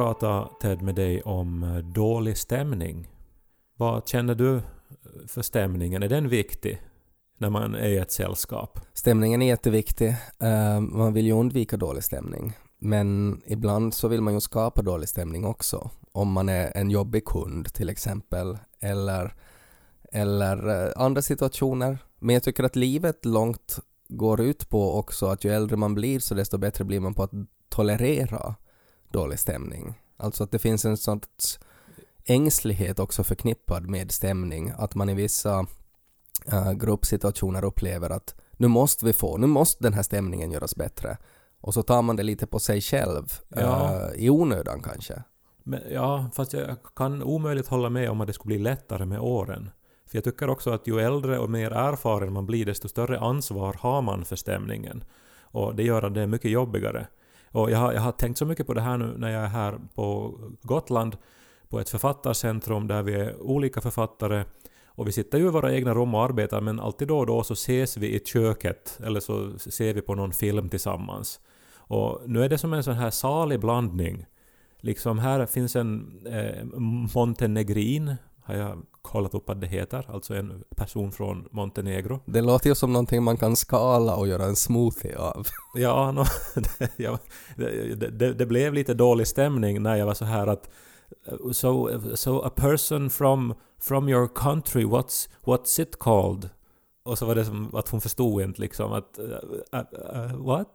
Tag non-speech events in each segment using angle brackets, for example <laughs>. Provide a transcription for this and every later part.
prata Ted med dig om eh, dålig stämning. Vad känner du eh, för stämningen? Är den viktig när man är i ett sällskap? Stämningen är jätteviktig. Eh, man vill ju undvika dålig stämning. Men ibland så vill man ju skapa dålig stämning också. Om man är en jobbig kund till exempel. Eller, eller andra situationer. Men jag tycker att livet långt går ut på också att ju äldre man blir så desto bättre blir man på att tolerera dålig stämning. Alltså att det finns en sorts ängslighet också förknippad med stämning. Att man i vissa uh, gruppsituationer upplever att nu måste vi få, nu måste den här stämningen göras bättre. Och så tar man det lite på sig själv, ja. uh, i onödan kanske. Men, ja, fast jag kan omöjligt hålla med om att det skulle bli lättare med åren. För jag tycker också att ju äldre och mer erfaren man blir, desto större ansvar har man för stämningen. Och det gör att det är mycket jobbigare. Och jag har, jag har tänkt så mycket på det här nu när jag är här på Gotland, på ett författarcentrum där vi är olika författare och vi sitter ju i våra egna rum och arbetar men alltid då och då så ses vi i köket eller så ser vi på någon film tillsammans. Och nu är det som en sån här salig blandning. Liksom här finns en eh, montenegrin har jag kollat upp att det heter, alltså en person från Montenegro. Det låter ju som någonting man kan skala och göra en smoothie av. <laughs> ja, no, <laughs> det, ja det, det, det, blev lite dålig stämning när jag var så här att so, so a person from, from your country, what's, what's it called? Och så var det som att hon förstod inte liksom att uh, uh, uh, what?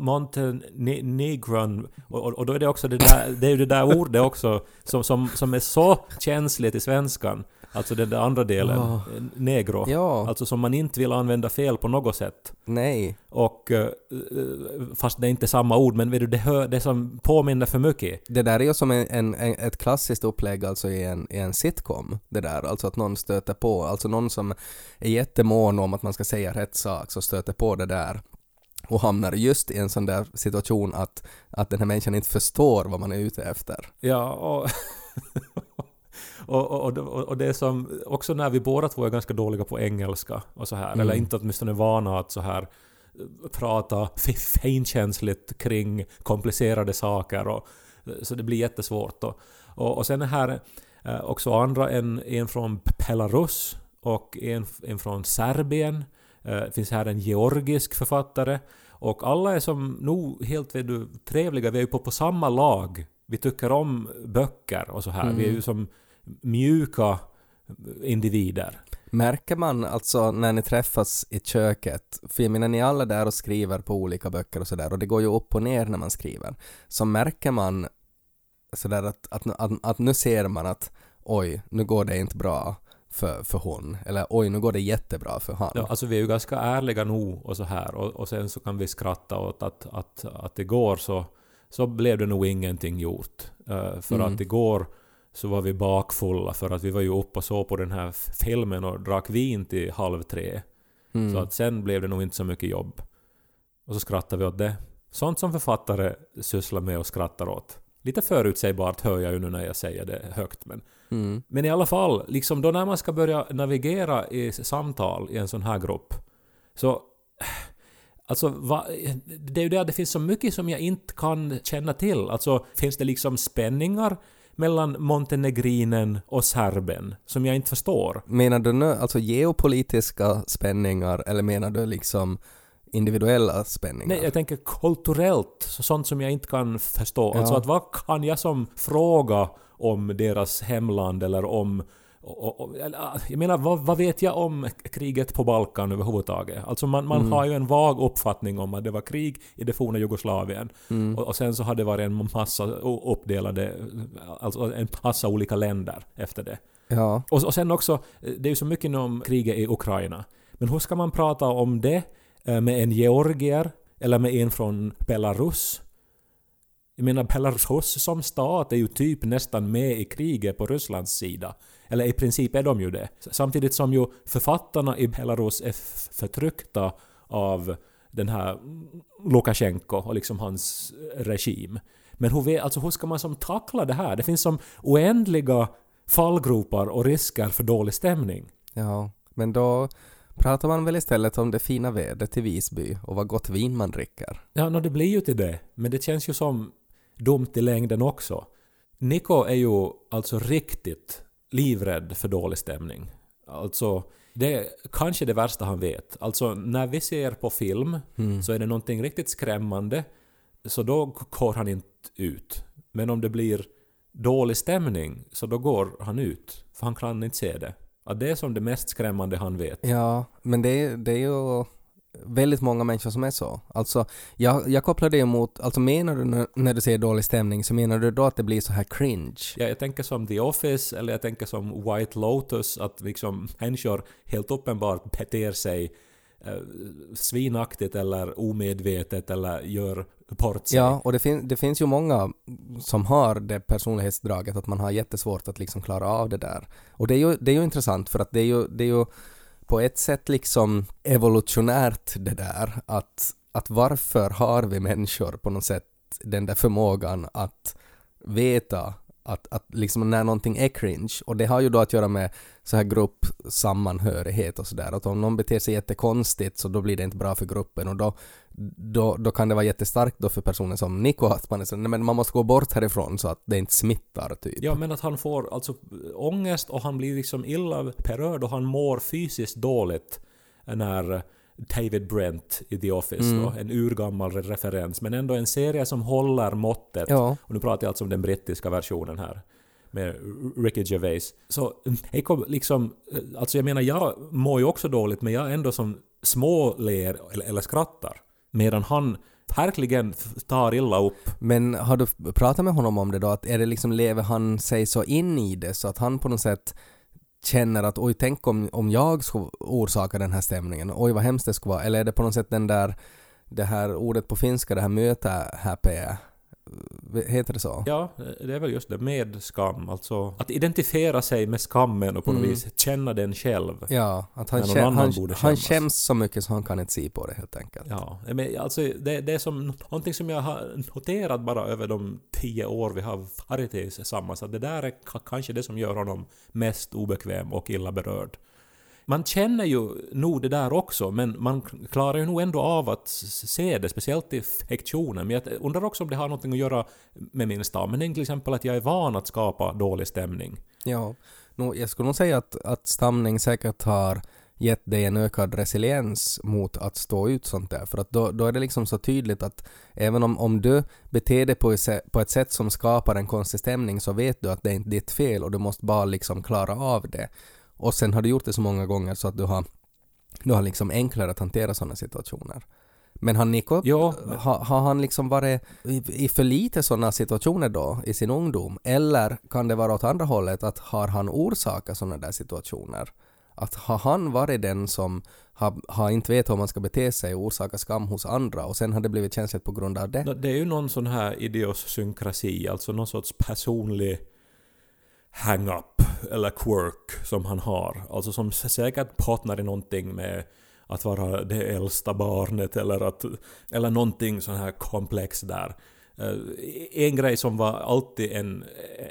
Montenegron, och, och då är det också det där, det är det där ordet också som, som, som är så känsligt i svenskan. Alltså den där andra delen, oh. negro. Ja. Alltså som man inte vill använda fel på något sätt. Nej. Och fast det är inte samma ord, men vet du, det, hör, det som påminner för mycket. Det där är ju som en, en, ett klassiskt upplägg alltså i en, i en sitcom. Det där, alltså att någon stöter på, alltså någon som är jättemån om att man ska säga rätt sak, så stöter på det där och hamnar just i en sån där situation att, att den här människan inte förstår vad man är ute efter. Ja, <laughs> och, och, och, och, och det är som, också när vi båda två är ganska dåliga på engelska och så här, mm. eller inte åtminstone vana att så här eh, prata finkänsligt kring komplicerade saker och så det blir jättesvårt. Och, och, och sen är här eh, också andra, en, en från Belarus och en, en från Serbien det eh, finns här en georgisk författare. Och alla är som nog helt vet du, trevliga. Vi är ju på, på samma lag. Vi tycker om böcker och så här. Mm. Vi är ju mm. som mjuka individer. Märker man alltså när ni träffas i köket, för jag menar ni är alla där och skriver på olika böcker och sådär och det går ju upp och ner när man skriver, så märker man sådär att, att, att, att nu ser man att oj, nu går det inte bra för, för hon. Eller oj, nu går det jättebra för han. Ja, alltså vi är ju ganska ärliga nog och så här och, och sen så kan vi skratta åt att, att, att igår så, så blev det nog ingenting gjort. Uh, för mm. att igår så var vi bakfulla för att vi var ju uppe och såg på den här filmen och drack vin till halv tre. Mm. Så att sen blev det nog inte så mycket jobb. Och så skrattade vi åt det. Sånt som författare sysslar med och skrattar åt. Lite förutsägbart hör jag ju nu när jag säger det högt men Mm. Men i alla fall, liksom då när man ska börja navigera i samtal i en sån här grupp, så... Alltså, va, det är ju det att det finns så mycket som jag inte kan känna till. Alltså, finns det liksom spänningar mellan montenegrinen och serben som jag inte förstår? Menar du nu alltså geopolitiska spänningar eller menar du liksom individuella spänningar? Nej, jag tänker kulturellt, sånt som jag inte kan förstå. Ja. Alltså att vad kan jag som fråga om deras hemland eller om och, och, ah, jag menar, vad, vad, vet jag om kriget på Balkan överhuvudtaget? Alltså man, man mm. har ju en vag uppfattning om att det var krig i det forna Jugoslavien. Mm. Och, och, sen så har det varit en massa uppdelade, alltså en massa olika länder efter det. Ja. Och, och sen också, det är ju så mycket om kriget i Ukraina. Men hur ska man prata om det eh, Eh, med en georgier eller med en från Belarus? Jag menar Belarus som stat är ju typ nästan med i kriget på Rysslands sida. Eller i princip är de ju det. Samtidigt som ju författarna i Belarus är förtryckta av den här Lukasjenko och liksom hans regim. Men hur, alltså hur ska man som tackla det här? Det finns som oändliga fallgropar och risker för dålig stämning. Ja, men då pratar man väl istället om det fina vädret i Visby och vad gott vin man dricker. Ja, no, det blir ju till det. Men det känns ju som dumt i längden också. Niko är ju alltså riktigt livrädd för dålig stämning. Alltså, det är kanske det värsta han vet. Alltså, när vi ser på film Mm. så är det någonting riktigt skrämmande, så då går han inte ut. Men om det blir dålig stämning, så då går han ut. För han kan inte se det. Att det är som det mest skrämmande han vet. Ja, men det är, det är ju väldigt många människor som är så. Alltså, jag, jag kopplar det emot, alltså menar du när, när du säger dålig stämning, så menar du då att det blir så här cringe? Ja, jag tänker som The Office, eller jag tänker som White Lotus, att liksom människor helt uppenbart beter sig eh, svinaktigt eller omedvetet eller gör bort. Ja, och det, fin- det finns ju många som har det personlighetsdraget att man har jättesvårt att liksom klara av det där. Och det är ju, det är ju intressant för att det är ju, det är ju på ett sätt liksom evolutionärt det där att, att varför har vi människor på något sätt den där förmågan att veta att, att liksom när någonting är cringe och det har ju då att göra med så här gruppsammanhörighet och sådär att om någon beter sig jättekonstigt så då blir det inte bra för gruppen och då, då, då kan det vara jättestarkt då för personer som Niko att man är så, nej men man måste gå bort härifrån så att det inte smittar typ. Ja, men att han får alltså ångest och han blir liksom illa berörd och han mår fysiskt dåligt när David Brent i The Office Mm. då, en urgammal referens, men ändå en serie som håller måttet. Ja, Och nu pratar jag alltså om den brittiska versionen här med Ricky Gervais. Så mm, jag kom liksom, eh, alltså jag menar jag mår ju också dåligt men jag är ändå som småler eller, eller skrattar. Medan han verkligen tar illa upp. men har du pratat med honom om det då? Att är det liksom, lever han sig så in i det så att han på något sätt känner att oj, tänk om, om jag skulle orsaka den här stämningen, oj vad hemskt det skulle vara. Eller är det på något sätt den där, det här ordet på finska, det här möta-häpeä, heter det så? Ja, det är väl just det, med skam. Alltså att identifiera sig med skammen och på något Mm. vis känna den själv. Ja, att han, När någon kä- annan han, han skäms så mycket så han kan inte se på det helt enkelt. Ja, men alltså det, det är som någonting som jag har noterat bara över de tio år vi har varit tillsammans, att det där är ka- kanske det som gör honom mest obekväm och illa berörd. Man känner ju nog det där också, men man klarar ju nog ändå av att se det, speciellt i fiktionen. Men jag undrar också om det har något att göra med min stamning, till exempel att jag är van att skapa dålig stämning. Ja, no, jag skulle nog säga att, att stamning säkert har gett dig en ökad resiliens mot att stå ut sånt där. För att då, då är det liksom så tydligt att även om, om du beter dig på, ett på ett sätt som skapar en konstig stämning så vet du att det är inte ditt fel och du måste bara liksom klara av det. Och sen har du gjort det så många gånger så att du har, du har liksom enklare att hantera sådana situationer. Men har Niko, Ja, har, har han liksom varit i, i för lite sådana situationer då i sin ungdom? Eller kan det vara åt andra hållet att har han orsakat sådana där situationer? Att har han varit den som har, har inte vet hur man ska bete sig och orsaka skam hos andra och sen har det blivit känsligt på grund av det? Det är ju någon sån här idiosynkrasi, alltså någon sorts personlig hang-up eller quirk som han har. Alltså som säkert partner i någonting med att vara det äldsta barnet eller, att, eller någonting sån här komplex där. Eh, en grej som var alltid en,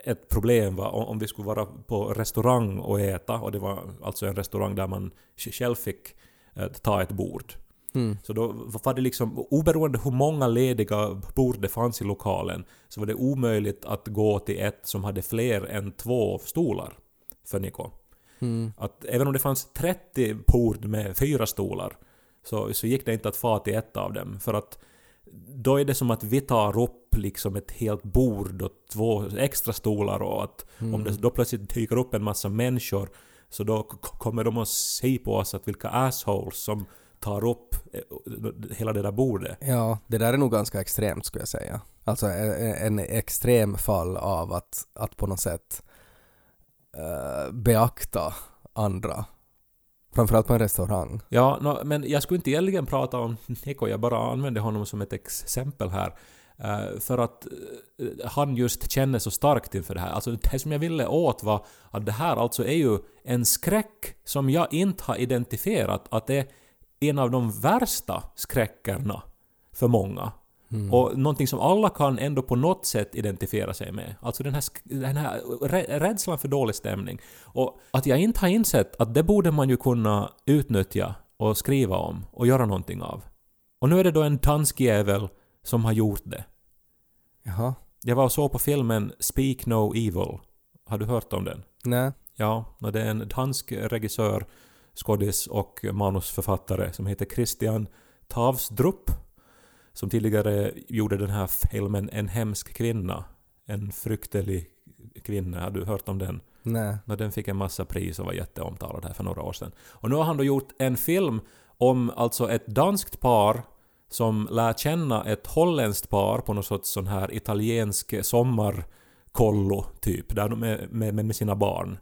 ett problem var om vi skulle vara på restaurang och äta och det var alltså en restaurang där man själv fick eh, ta ett bord. Mm. Så då var det liksom, oberoende hur många lediga bord det fanns i lokalen, så var det omöjligt att gå till ett som hade fler än två stolar för Niko. Mm. Att även om det fanns 30 bord med fyra stolar, så, så gick det inte att få till ett av dem. För att då är det som att vi tar upp liksom ett helt bord och två extra stolar och att Mm. om det då plötsligt dyker upp en massa människor så då kommer de att se på oss att vilka assholes som tar upp eh, hela det där bordet. Ja, det där är nog ganska extremt skulle jag säga. Alltså en, en extrem fall av att, att på något sätt eh, beakta andra. Framförallt på en restaurang. Ja, nå, men jag skulle inte egentligen prata om <laughs> Niko, jag bara använde honom som ett exempel här. Eh, för att eh, han just känner så starkt inför det här. Alltså det som jag ville åt var att det här alltså är ju en skräck som jag inte har identifierat att det är en av de värsta skräckerna för många. Mm. Och någonting som alla kan ändå på något sätt identifiera sig med. Alltså den här, den här rä- rädslan för dålig stämning. Och att jag inte har insett att det borde man ju kunna utnyttja och skriva om och göra någonting av. Och nu är det då en dansk jävel som har gjort det. Jaha. Jag var och såg på filmen Speak No Evil. Har du hört om den? Nej. Ja, och det är en dansk regissör, skådis och manusförfattare som heter Christian Tavsdrup. Som tidigare gjorde den här filmen En hemsk kvinna. En fryktelig kvinna. Har du hört om den? Nej. Och den fick en massa pris och var jätteomtalad här för några år sedan. Och nu har han då gjort en film om alltså ett danskt par som lär känna ett holländskt par på något sorts sån här italiensk sommarkollo typ, där de är med, med, med sina barn.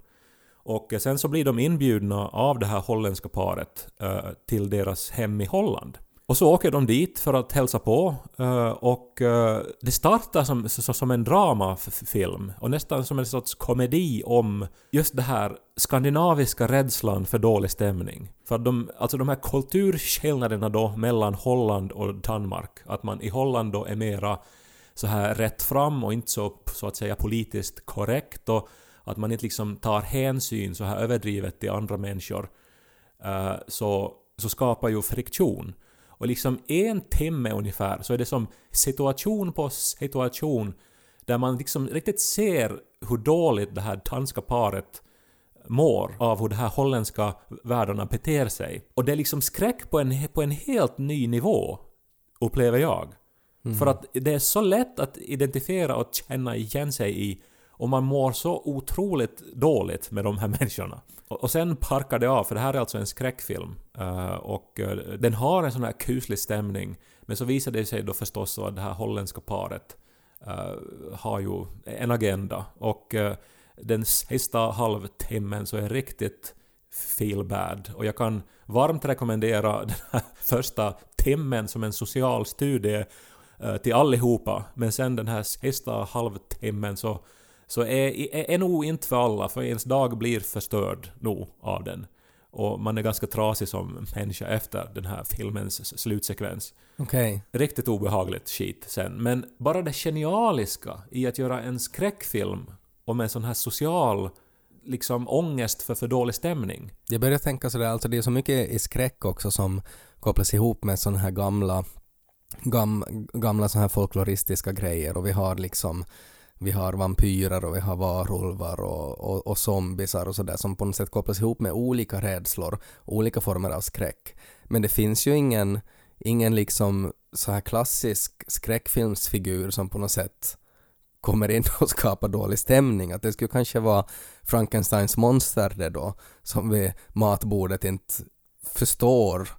Och sen så blir de inbjudna av det här holländska paret eh, till deras hem i Holland. Och så åker de dit för att hälsa på eh, och eh, det startar som, som en dramafilm och nästan som en sorts komedi om just det här skandinaviska rädslan för dålig stämning. För att de, alltså de här kulturskillnaderna då mellan Holland och Danmark, att man i Holland då är mera så här rätt fram och inte så, så att säga politiskt korrekt och att man inte liksom tar hänsyn så här överdrivet till andra människor eh, så, så skapar ju friktion. Och liksom en timme ungefär så är det som situation på situation där man liksom riktigt ser hur dåligt det här danska paret mår av hur de här holländska världarna beter sig. Och det är liksom skräck på en, på en helt ny nivå, upplever jag. För att det är så lätt att identifiera och känna igen sig i och man mår så otroligt dåligt med de här <laughs> människorna. Och, och sen parkar det av, för det här är alltså en skräckfilm. Uh, och uh, den har en sån här kuslig stämning. Men så visar det sig då förstås så att det här holländska paret uh, har ju en agenda. Och den sista halvtimmen så är riktigt feel bad. Och jag kan varmt rekommendera <laughs> den här första timmen som en social studie till allihopa. Men sen den här sista halvtimmen så, så är, är, är nog inte för alla, för ens dag blir förstörd nog av den. Och man är ganska trasig som människa efter den här filmens slutsekvens. Okej. Riktigt obehagligt skit sen. Men bara det genialiska i att göra en skräckfilm om en sån här social liksom ångest för för dålig stämning. Jag börjar tänka sådär, alltså det är så mycket i skräck också som kopplas ihop med sådana här gamla, gam, gamla sådana här folkloristiska grejer och vi har liksom vi har vampyrer och vi har varulvar och, och, och zombisar och sådär som på något sätt kopplas ihop med olika rädslor, olika former av skräck. Men det finns ju ingen, ingen liksom så här klassisk skräckfilmsfigur som på något sätt kommer in och skapar dålig stämning. Att det skulle kanske vara Frankensteins monster det då, som vid matbordet inte förstår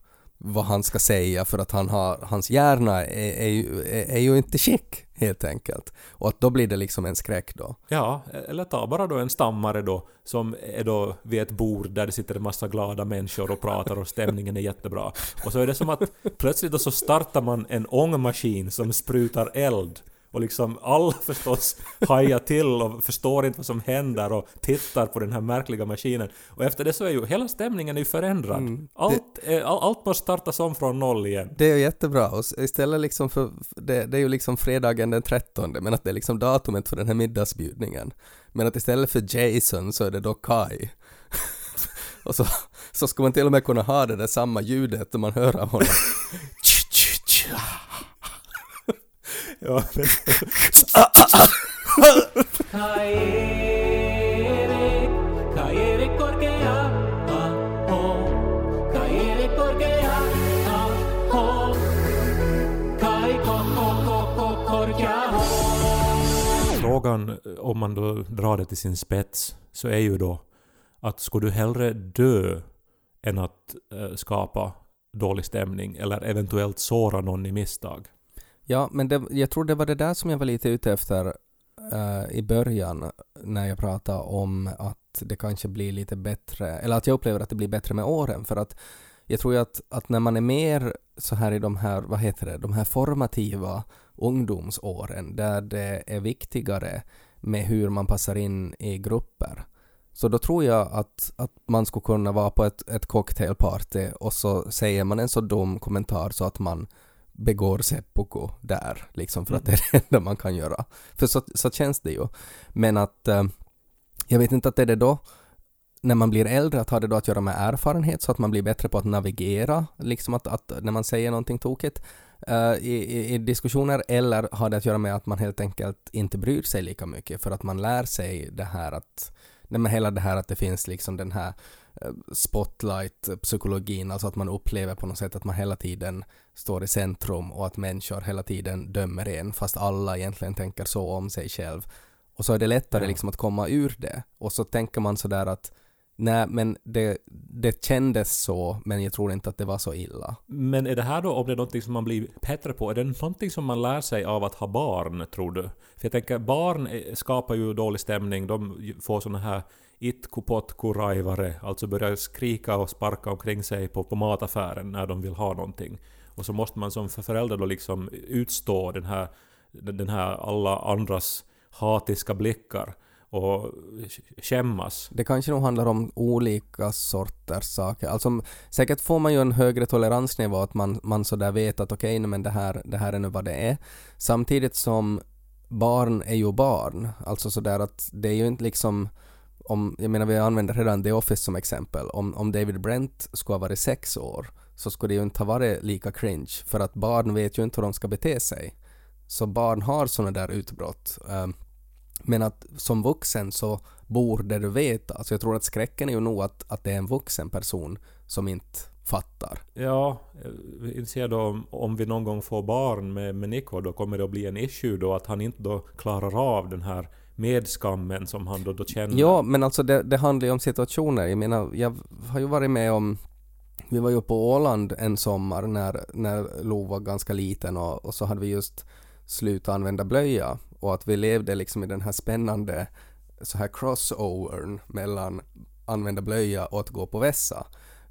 vad han ska säga för att han har, hans hjärna är, är, ju, är, är ju inte skick helt enkelt. Och att då blir det liksom en skräck då. Ja, eller ta bara då en stammare då som är då vid ett bord där det sitter en massa glada människor och pratar och stämningen är jättebra. Och så är det som att plötsligt då så startar man en ångmaskin som sprutar eld. Och liksom alla <laughs> förstås hajar till och förstår inte vad som händer och tittar på den här märkliga maskinen. Och efter det så är ju hela stämningen är ju förändrad. Mm. Allt, är, all, allt måste startas om från noll igen. Det är ju jättebra och istället liksom för, det, det är ju liksom fredagen den 13 men att det är liksom datumet för den här middagsbjudningen. Men att istället för Jason så är det då Kai. <laughs> och så, så ska man till och med kunna ha det där samma ljudet när man hör av honom. <laughs> Ja. Frågan, om man då drar det till sin spets, så är ju då att skulle du hellre dö än att eh, skapa dålig stämning eller eventuellt såra någon i misstag? Ja, men det, jag tror det var det där som jag var lite ute efter uh, i början när jag pratade om att det kanske blir lite bättre, eller att jag upplever att det blir bättre med åren för att jag tror ju att, att när man är mer så här i de här, vad heter det, de här formativa ungdomsåren där det är viktigare med hur man passar in i grupper. Så då tror jag att, att man skulle kunna vara på ett, ett cocktailparty och så säger man en så dum kommentar så att man begår seppuku där, liksom för att det är det enda man kan göra. För så, så känns det ju. Men att eh, jag vet inte att det är det då när man blir äldre, att har det då att göra med erfarenhet så att man blir bättre på att navigera, liksom att, att när man säger någonting tokigt eh, i, i, diskussioner, eller har det att göra med att man helt enkelt inte bryr sig lika mycket för att man lär sig det här att, nej men hela det här att det finns liksom den här spotlight-psykologin, alltså att man upplever på något sätt att man hela tiden står i centrum och att människor hela tiden dömer en fast alla egentligen tänker så om sig själv. Och så är det lättare Ja. liksom att komma ur det. Och så tänker man sådär att nej men det, det kändes så men jag tror inte att det var så illa. Men är det här då, om det är någonting som man blir bättre på, är det någonting som man lär sig av att ha barn, tror du? För jag tänker, barn eh, skapar ju dålig stämning, de får såna här itku potku raivare, alltså börjar skrika och sparka omkring sig på, på mataffären när de vill ha någonting. Och så måste man som förälder då liksom utstå den här, den här alla andras hatiska blickar och skämmas. Det kanske nog handlar om olika sorters saker. Alltså säkert får man ju en högre toleransnivå att man, man sådär vet att okej, okay, men det här, det här är nu vad det är. Samtidigt som barn är ju barn. Alltså sådär att det är ju inte liksom om, jag menar vi använder redan The Office som exempel. Om, om David Brent skulle ha varit sex år så skulle det ju inte ha varit lika cringe för att barn vet ju inte hur de ska bete sig. Så barn har sådana där utbrott. Ehm, men att som vuxen så borde du veta. Alltså jag tror att skräcken är ju nog att, att det är en vuxen person som inte fattar. Ja, eh, inser då om, om vi någon gång får barn med, med Nico, då kommer det att bli en issue då att han inte då klarar av den här med skammen som han då, då känner. Ja, men alltså det, det handlar ju om situationer. Jag menar, jag har ju varit med om vi var ju på Åland en sommar när, när Lo var ganska liten och, och så hade vi just slutat använda blöja och att vi levde liksom i den här spännande så här crossovern mellan använda blöja och att gå på vässa.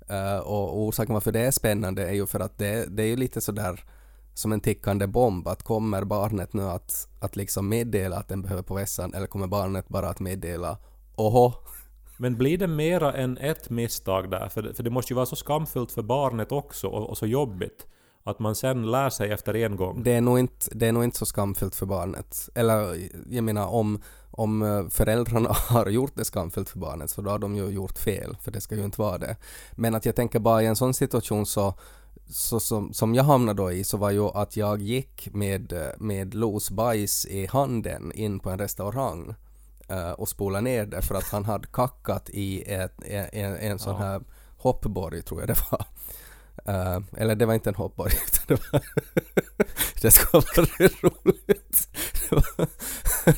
Eh, och orsaken varför det är spännande är ju för att det, det är ju lite sådär som en tickande bomb att kommer barnet nu att, att liksom meddela att den behöver på vässan eller kommer barnet bara att meddela oho, Men blir det mera än ett misstag där? För, det- för det måste ju vara så skamfullt för barnet också och, och så jobbigt. Att man sen lär sig efter en gång. det är nog inte, det är nog inte så skamfyllt för barnet. Eller jag menar om, om eh, föräldrarna <laughs> har gjort det skamfyllt för barnet så då har de ju gjort fel, för det ska ju inte vara det. Men att jag tänker bara i en sån situation så, så som, som jag hamnade då i så var ju att jag gick med, med Los bajs i handen in på en restaurang eh, och spolade ner det för att han hade kackat i ett, en, en, en sån Ja. här hoppborg tror jag det var. Eh, eller det var inte en hoppborg <laughs> utan det var det ska vara roligt. Det var,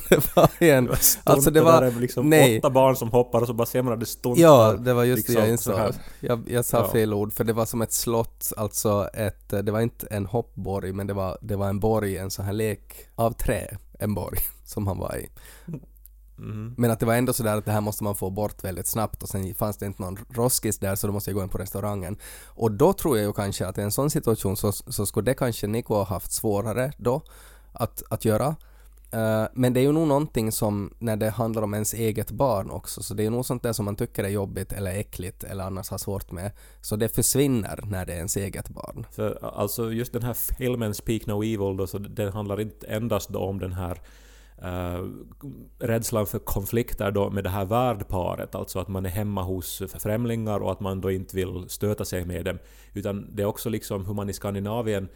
det var en... Alltså det var... är liksom nej. åtta barn som hoppar och så bara ser man att det stuntar. Ja, det var just det jag liksom så insåg. Jag, jag sa Ja. fel ord, för det var som ett slott, alltså ett, det var inte en hoppborg, men det var, det var en borg, en sån här lek av trä, en borg, som han var i. Mhm. Men att det var ändå sådär att det här måste man få bort väldigt snabbt och sen fanns det inte någon roskis där så då måste jag gå in på restaurangen. Och då tror jag ju kanske att i en sån situation så, så skulle det kanske Nico ha haft svårare då att, att göra. Eh, men det är ju nog någonting som när det handlar om ens eget barn också, så det är ju nog sånt där som man tycker är jobbigt eller äckligt eller annars har svårt med. Så det försvinner när det är ens eget barn. För alltså just den här filmen Speak No Evil då, så den handlar inte endast då om den här uh, rädslan för konflikter då med det här värdparet, alltså att man är hemma hos främlingar och att man då inte vill stöta sig med dem. Utan det är också liksom hur man i Skandinavien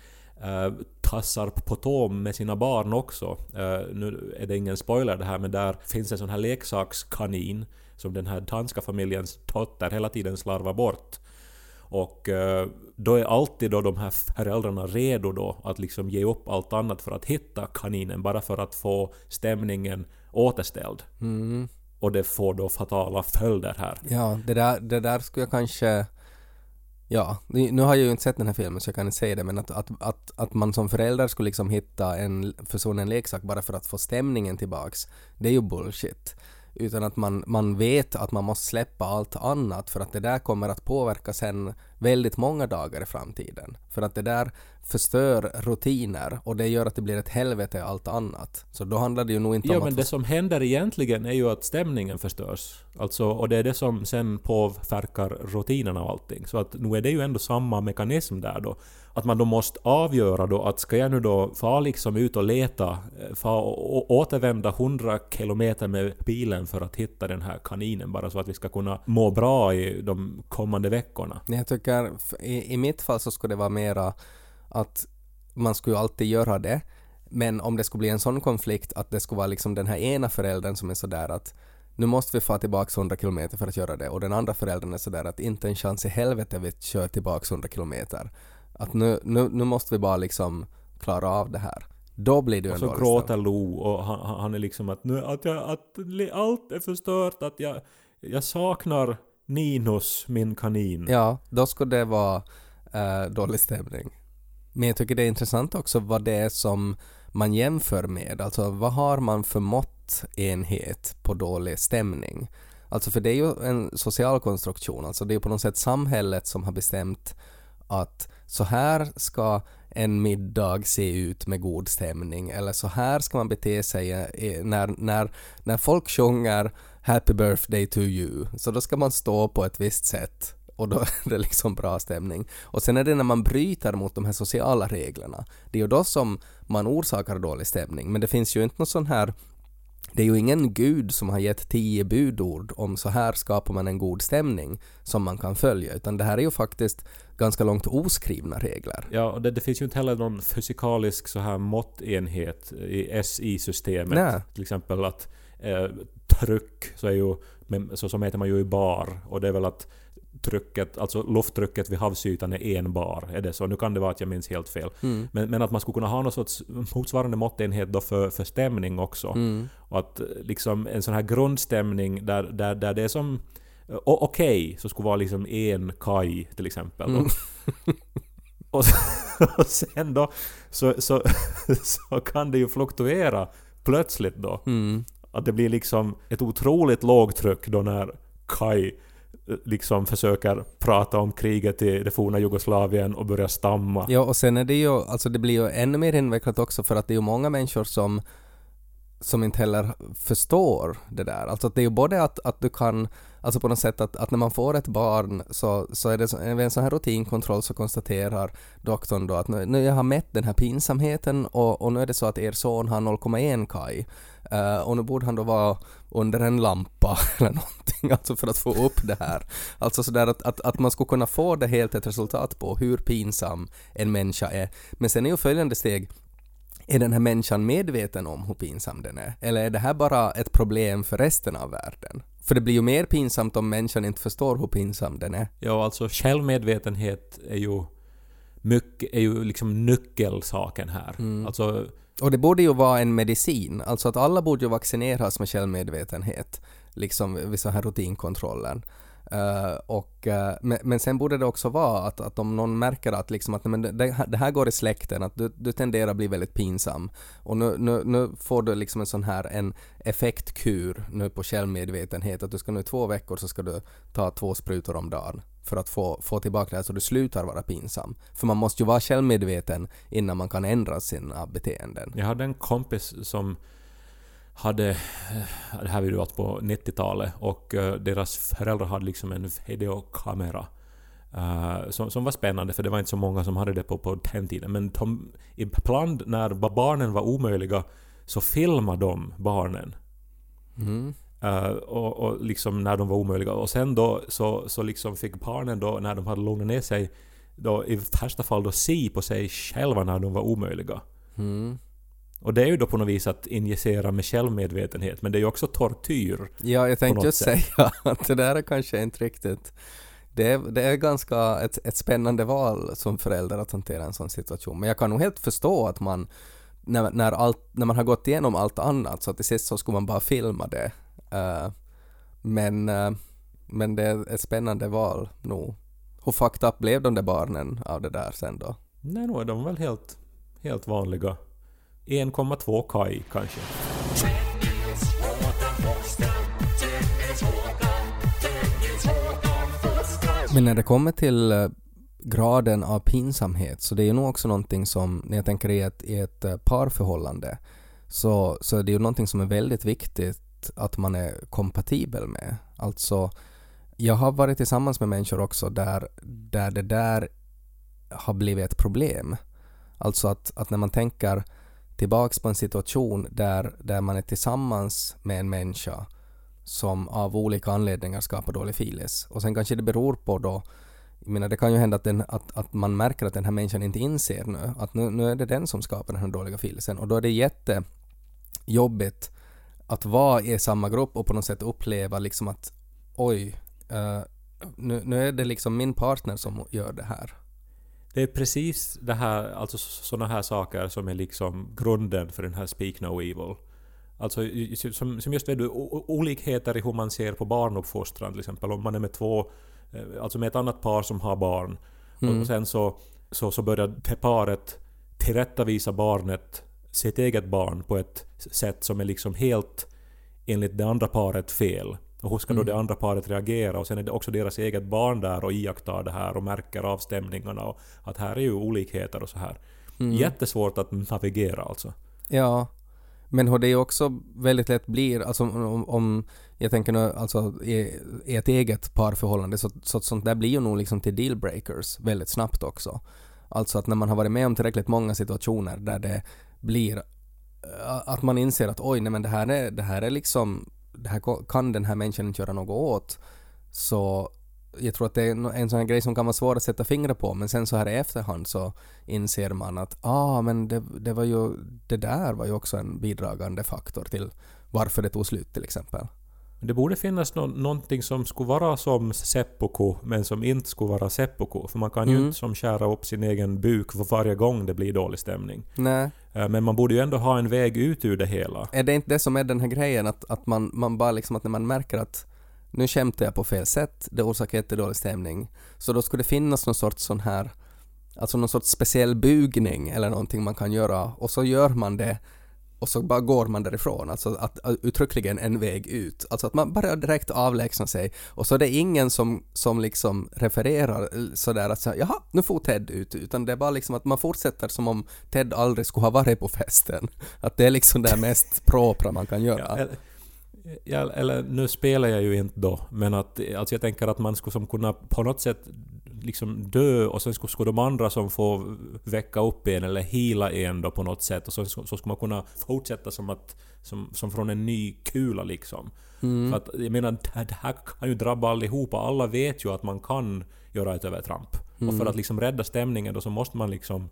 uh, tassar på tå med sina barn också. Uh, nu är det ingen spoiler det här, men där finns en sån här leksakskanin som den här danska familjens dotter hela tiden slarvar bort. Och eh, då är alltid då de här föräldrarna redo då att liksom ge upp allt annat för att hitta kaninen bara för att få stämningen återställd. Mm. Och det får då fatala följder här. Ja, det där, det där skulle jag kanske... Ja, nu har jag ju inte sett den här filmen så jag kan inte säga det men att, att, att, att man som förälder skulle liksom hitta en försonen leksak bara för att få stämningen tillbaks, det är ju bullshit. Utan att man, man vet att man måste släppa allt annat för att det där kommer att påverka sen väldigt många dagar i framtiden. För att det där förstör rutiner och det gör att det blir ett helvete allt annat. Så då handlar det ju nog inte Ja, om men att... det som händer egentligen är ju att stämningen förstörs. Alltså, och det är det som sen påverkar rutinerna och allting. Så att nu är det ju ändå samma mekanism där då. Att man då måste avgöra då att ska jag nu då få liksom ut och leta, eh, få återvända 100 kilometer med bilen för att hitta den här kaninen bara så att vi ska kunna må bra i de kommande veckorna. Jag tycker i, i mitt fall så skulle det vara mera att man skulle ju alltid göra det. Men om det skulle bli en sån konflikt att det skulle vara liksom den här ena föräldern som är sådär att nu måste vi få tillbaka 100 kilometer för att göra det och den andra föräldern är sådär att inte en chans i helvete vi kör tillbaka 100 kilometer. Att nu, nu, nu måste vi bara liksom klara av det här. Då blir det ju Och en så dålig gråter stämning. Lo och han, han är liksom att, nu, att, jag, att allt är förstört, att jag, jag saknar Ninos, min kanin. Ja, då skulle det vara eh, dålig stämning. Men jag tycker det är intressant också vad det är som man jämför med. Alltså vad har man för måttenhet på dålig stämning? Alltså för det är ju en social konstruktion, alltså det är på något sätt samhället som har bestämt att så här ska en middag se ut med god stämning eller så här ska man bete sig eh, när, när, när folk sjunger Happy birthday to you så då ska man stå på ett visst sätt och då <laughs> är det liksom bra stämning. Och sen är det när man bryter mot de här sociala reglerna, det är ju då som man orsakar dålig stämning. Men det finns ju inte någon sån här det är ju ingen gud som har gett tio budord om så här skapar man en god stämning som man kan följa, utan det här är ju faktiskt ganska långt oskrivna regler. Ja, och det, det finns ju inte heller någon fysikalisk så här måttenhet i SI-systemet. Nej. Till exempel att eh, tryck, så, är ju, så, så mäter man ju i bar. Och det är väl att trycket, alltså lufttrycket vid havsytan är en bar. Är det så? Nu kan det vara att jag minns helt fel. Mm. Men, men att man skulle kunna ha någon sorts motsvarande måttenhet då för, för stämning också. Mm. Och att liksom en sån här grundstämning där, där, där det är som... Okej, så skulle vara liksom en kaj till exempel. Mm. <laughs> Och, och sen då så, så, <laughs> så kan det ju fluktuera plötsligt då. Mm. Att det blir liksom ett otroligt lågtryck då när Kai eh, liksom försöker prata om kriget i det forna Jugoslavien och börjar stamma. Ja, och sen är det ju, alltså det blir ju ännu mer invecklat också för att det är ju många människor som som inte heller förstår det där. Alltså att det är ju både att, att du kan, alltså på något sätt att, att när man får ett barn så, så är det vid en sån här rutinkontroll så konstaterar doktorn då att nu, nu jag har mätt den här pinsamheten och, och nu är det så att er son har 0,1 kaj. Uh, och nu borde han då vara under en lampa <laughs> eller någonting, alltså för att få upp det här. Alltså sådär att, att, att man skulle kunna få det helt ett resultat på hur pinsam en människa är. Men sen är ju följande steg, är den här människan medveten om hur pinsam den är? Eller är det här bara ett problem för resten av världen? För det blir ju mer pinsamt om människan inte förstår hur pinsam den är. Ja, alltså självmedvetenhet är ju mycket, är ju liksom nyckelsaken här. Mm. Alltså, Och det borde ju vara en medicin, alltså att alla borde ju vaccineras med självmedvetenhet, liksom vid så här rutinkontrollen. Eh, och, eh, uh, men, men sen borde det också vara att, att om någon märker att, liksom att men det, det här går i släkten, att du, du tenderar att bli väldigt pinsam och nu, nu, nu får du liksom en sån här en effektkur nu på självmedvetenhet, att du ska nu i två veckor så ska du ta två sprutor om dagen för att få, få tillbaka det här så du slutar vara pinsam. För man måste ju vara självmedveten innan man kan ändra sina beteenden. jag hade en kompis som hade, eh, det här alltså på 90-talet, och eh, deras föräldrar hade liksom en videokamera. eh, som, som var spännande för det var inte så många som hade det på, på den tiden. Men de, ibland när ba- barnen var omöjliga så filmade de barnen. Mm. Eh, och, och liksom när de var omöjliga. Och sen då så, så liksom fick barnen då när de hade lugnat ner sig då i värsta fall då se på sig själva när de var omöjliga. Mm. Och det är ju då på något vis att injicera med självmedvetenhet, men det är ju också tortyr. Ja, jag tänkte just sätt. säga <laughs> att det där är kanske inte riktigt... Det är, det är ganska ett, ett spännande val som förälder att hantera en sån situation. Men jag kan nog helt förstå att man, när, när, allt, när man har gått igenom allt annat, så till sist så skulle man bara filma det. Eh, men, eh, men det är ett spännande val nog. Hur fucked up blev de där barnen av det där sen då? Nej, nog är de väl helt, helt vanliga. 1,2 kaj kanske. Men när det kommer till eh, graden av pinsamhet. Så det är ju nog också någonting som, när jag tänker i ett, i ett eh, parförhållande, så, så är det ju någonting som är väldigt viktigt att man är kompatibel med. Alltså, jag har varit tillsammans med människor också där, där det där har blivit ett problem. Alltså att, att när man tänker tillbaks på en situation där, där man är tillsammans med en människa som av olika anledningar skapar dålig filis. Och sen kanske det beror på då jag menar, det kan ju hända att, den, att, att man märker att den här människan inte inser nu att nu, nu är det den som skapar den här dåliga filisen och då är det jättejobbigt att vara i samma grupp och på något sätt uppleva liksom att oj, uh, nu, nu är det liksom min partner som gör det här. Det är precis det här, alltså sådana här saker som är liksom grunden för den här Speak No Evil. Alltså som, som just vet du, olikheter i hur man ser på barnuppfostran till exempel. Om man är med två, eh, alltså med ett annat par som har barn. Mm. Och sen så, så, så börjar det paret tillrättavisa barnet, sitt eget barn, på ett sätt som är liksom helt enligt det andra paret fel. Och hur ska då mm. det andra paret reagera? Och sen är det också deras eget barn där och iakttar det här och märker avstämningarna och att här är ju olikheter och så här. Mm. Jättesvårt att navigera alltså. Ja. Men hur det också väldigt lätt blir, alltså om, om jag tänker nu alltså i, i ett eget parförhållande så, så sånt där blir ju nog liksom till dealbreakers väldigt snabbt också. Alltså att när man har varit med om tillräckligt många situationer där det blir äh, att man inser att oj, nej men det här är, det här är liksom det här kan den här människan inte göra något åt. Så jag tror att det är en sån här grej som kan vara svår att sätta fingret på men sen så här i efterhand så inser man att ah men det, det var ju det där var ju också en bidragande faktor till varför det tog slut till exempel. Det borde finnas no någonting som skulle vara som seppuku men som inte skulle vara seppuku. För man kan mm. ju inte som skära upp sin egen buk för varje gång det blir dålig stämning. Nej. Eh, men man borde ju ändå ha en väg ut ur det hela. Är det inte det som är den här grejen att, att man, man bara liksom att när man märker att nu skämtar jag på fel sätt, det orsakar jättedålig stämning. Så då skulle det finnas någon sorts sån här, alltså någon sorts speciell bugning eller någonting man kan göra och så gör man det och så bara går man därifrån, alltså att, uttryckligen en väg ut. Alltså att man bara direkt avlägsnar sig och så är det ingen som, som liksom refererar eh, sådär att säga jaha, nu får Ted ut, utan det är bara liksom att man fortsätter som om Ted aldrig skulle ha varit på festen. <laughs> Att det är liksom det mest propra man kan göra. Ja, eller, ja, eller nu spelar jag ju inte då, men att alltså jag tänker att man skulle som kunna på något sätt liksom dö och sen skulle, skulle de andra som får väcka upp en eller hila en då på något sätt och så, så, så skulle man kunna fortsätta som, att, som, som från en ny kula liksom. Mm. För att jag menar, det här kan ju drabba allihopa. Alla vet ju att man kan göra ett övertramp. Mm. Och för mm. att liksom rädda stämningen då så måste man liksom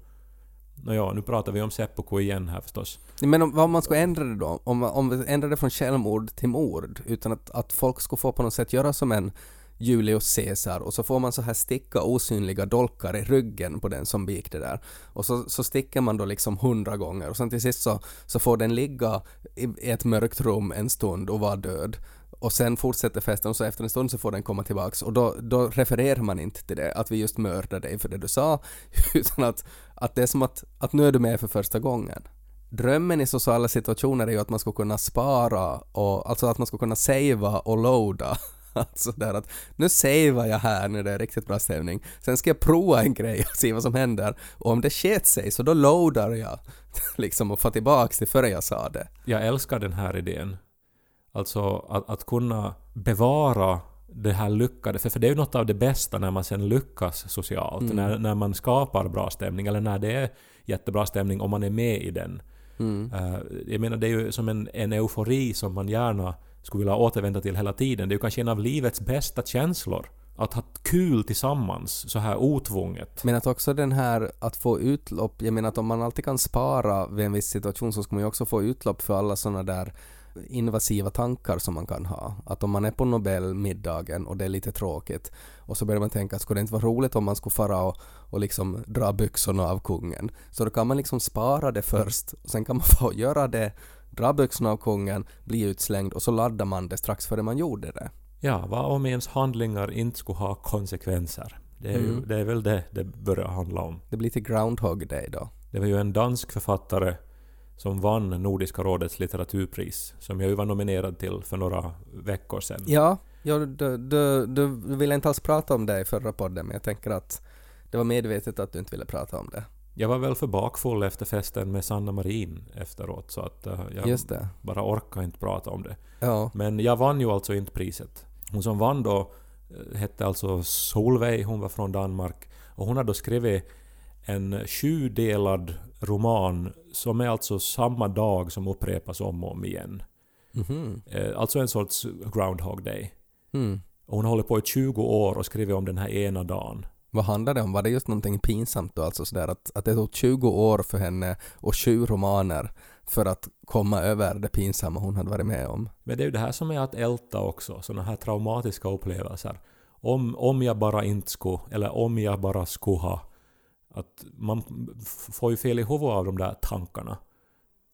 Nåja, nu pratar vi om seppuku igen här förstås. Men om, om man skulle ändra det då? Om, om vi ändrar det från självmord till mord, utan att, att folk skulle få på något sätt göra som en Julius Caesar och så får man så här sticka osynliga dolkar i ryggen på den som begick det där. Och så, så sticker man då liksom hundra gånger och sen till sist så, så får den ligga i ett mörkt rum en stund och vara död. Och sen fortsätter festen och så efter en stund så får den komma tillbaks och då, då refererar man inte till det, att vi just mördade dig för det du sa, <laughs> utan att, att det är som att, att nu är du med för första gången drömmen i sociala situationer är ju att man ska kunna spara och alltså att man ska kunna savea och loada <laughs> Alltså där att nu savear jag här när det är riktigt bra stämning. Sen ska jag prova en grej och se vad som händer. Och om det sket sig så då loadar jag <laughs> liksom och får tillbaks till före jag sa det. Jag älskar den här idén. Alltså att, att kunna bevara det här lyckade, för, för det är ju något av det bästa när man sen lyckas socialt, mm. när, när man skapar bra stämning, eller när det är jättebra stämning om man är med i den. Mm. Uh, jag menar det är ju som en, en eufori som man gärna skulle vilja återvända till hela tiden. Det är ju kanske en av livets bästa känslor. Att ha kul tillsammans, så här otvunget. Men att också den här att få utlopp, jag menar att om man alltid kan spara vid en viss situation så ska man ju också få utlopp för alla sådana där invasiva tankar som man kan ha. Att om man är på Nobelmiddagen och det är lite tråkigt och så börjar man tänka, skulle det inte vara roligt om man skulle fara och, och liksom dra byxorna av kungen? Så då kan man liksom spara det först och sen kan man <laughs> få göra det dra byxorna av kungen, bli utslängd och så laddar man det strax före man gjorde det. Ja, vad om ens handlingar inte skulle ha konsekvenser? Det är, mm. ju, det är väl det det börjar handla om. Det blir till Groundhog Day då. Det var ju en dansk författare som vann Nordiska rådets litteraturpris, som jag ju var nominerad till för några veckor sedan. Ja, ja du, du, du ville inte alls prata om det i förra podden, men jag tänker att Det var medvetet att du inte ville prata om det. Jag var väl för bakfull efter festen med Sanna Marin efteråt så att eh, jag bara orkar inte prata om det. Ja. Men jag vann ju alltså inte priset. Hon som vann då eh, hette alltså Solveig, hon var från Danmark. Och hon hade då skrivit en sjudelad roman som är alltså samma dag som upprepas om och om igen. Mhm. Eh, Alltså en sorts Groundhog Day. Mm. Och hon hållit på i 20 år och skrivit om den här ena dagen. Vad handlade det om? Var det just någonting pinsamt då? Alltså sådär att, att det tog 20 år för henne och sju romaner för att komma över det pinsamma hon hade varit med om. Men det är ju det här som är att älta också, sådana här traumatiska upplevelser. Om, om jag bara inte skulle, eller om jag bara skulle ha. Att man får ju fel i huvudet av de där tankarna.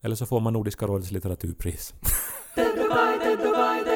Eller så får man Nordiska rådets litteraturpris. <laughs>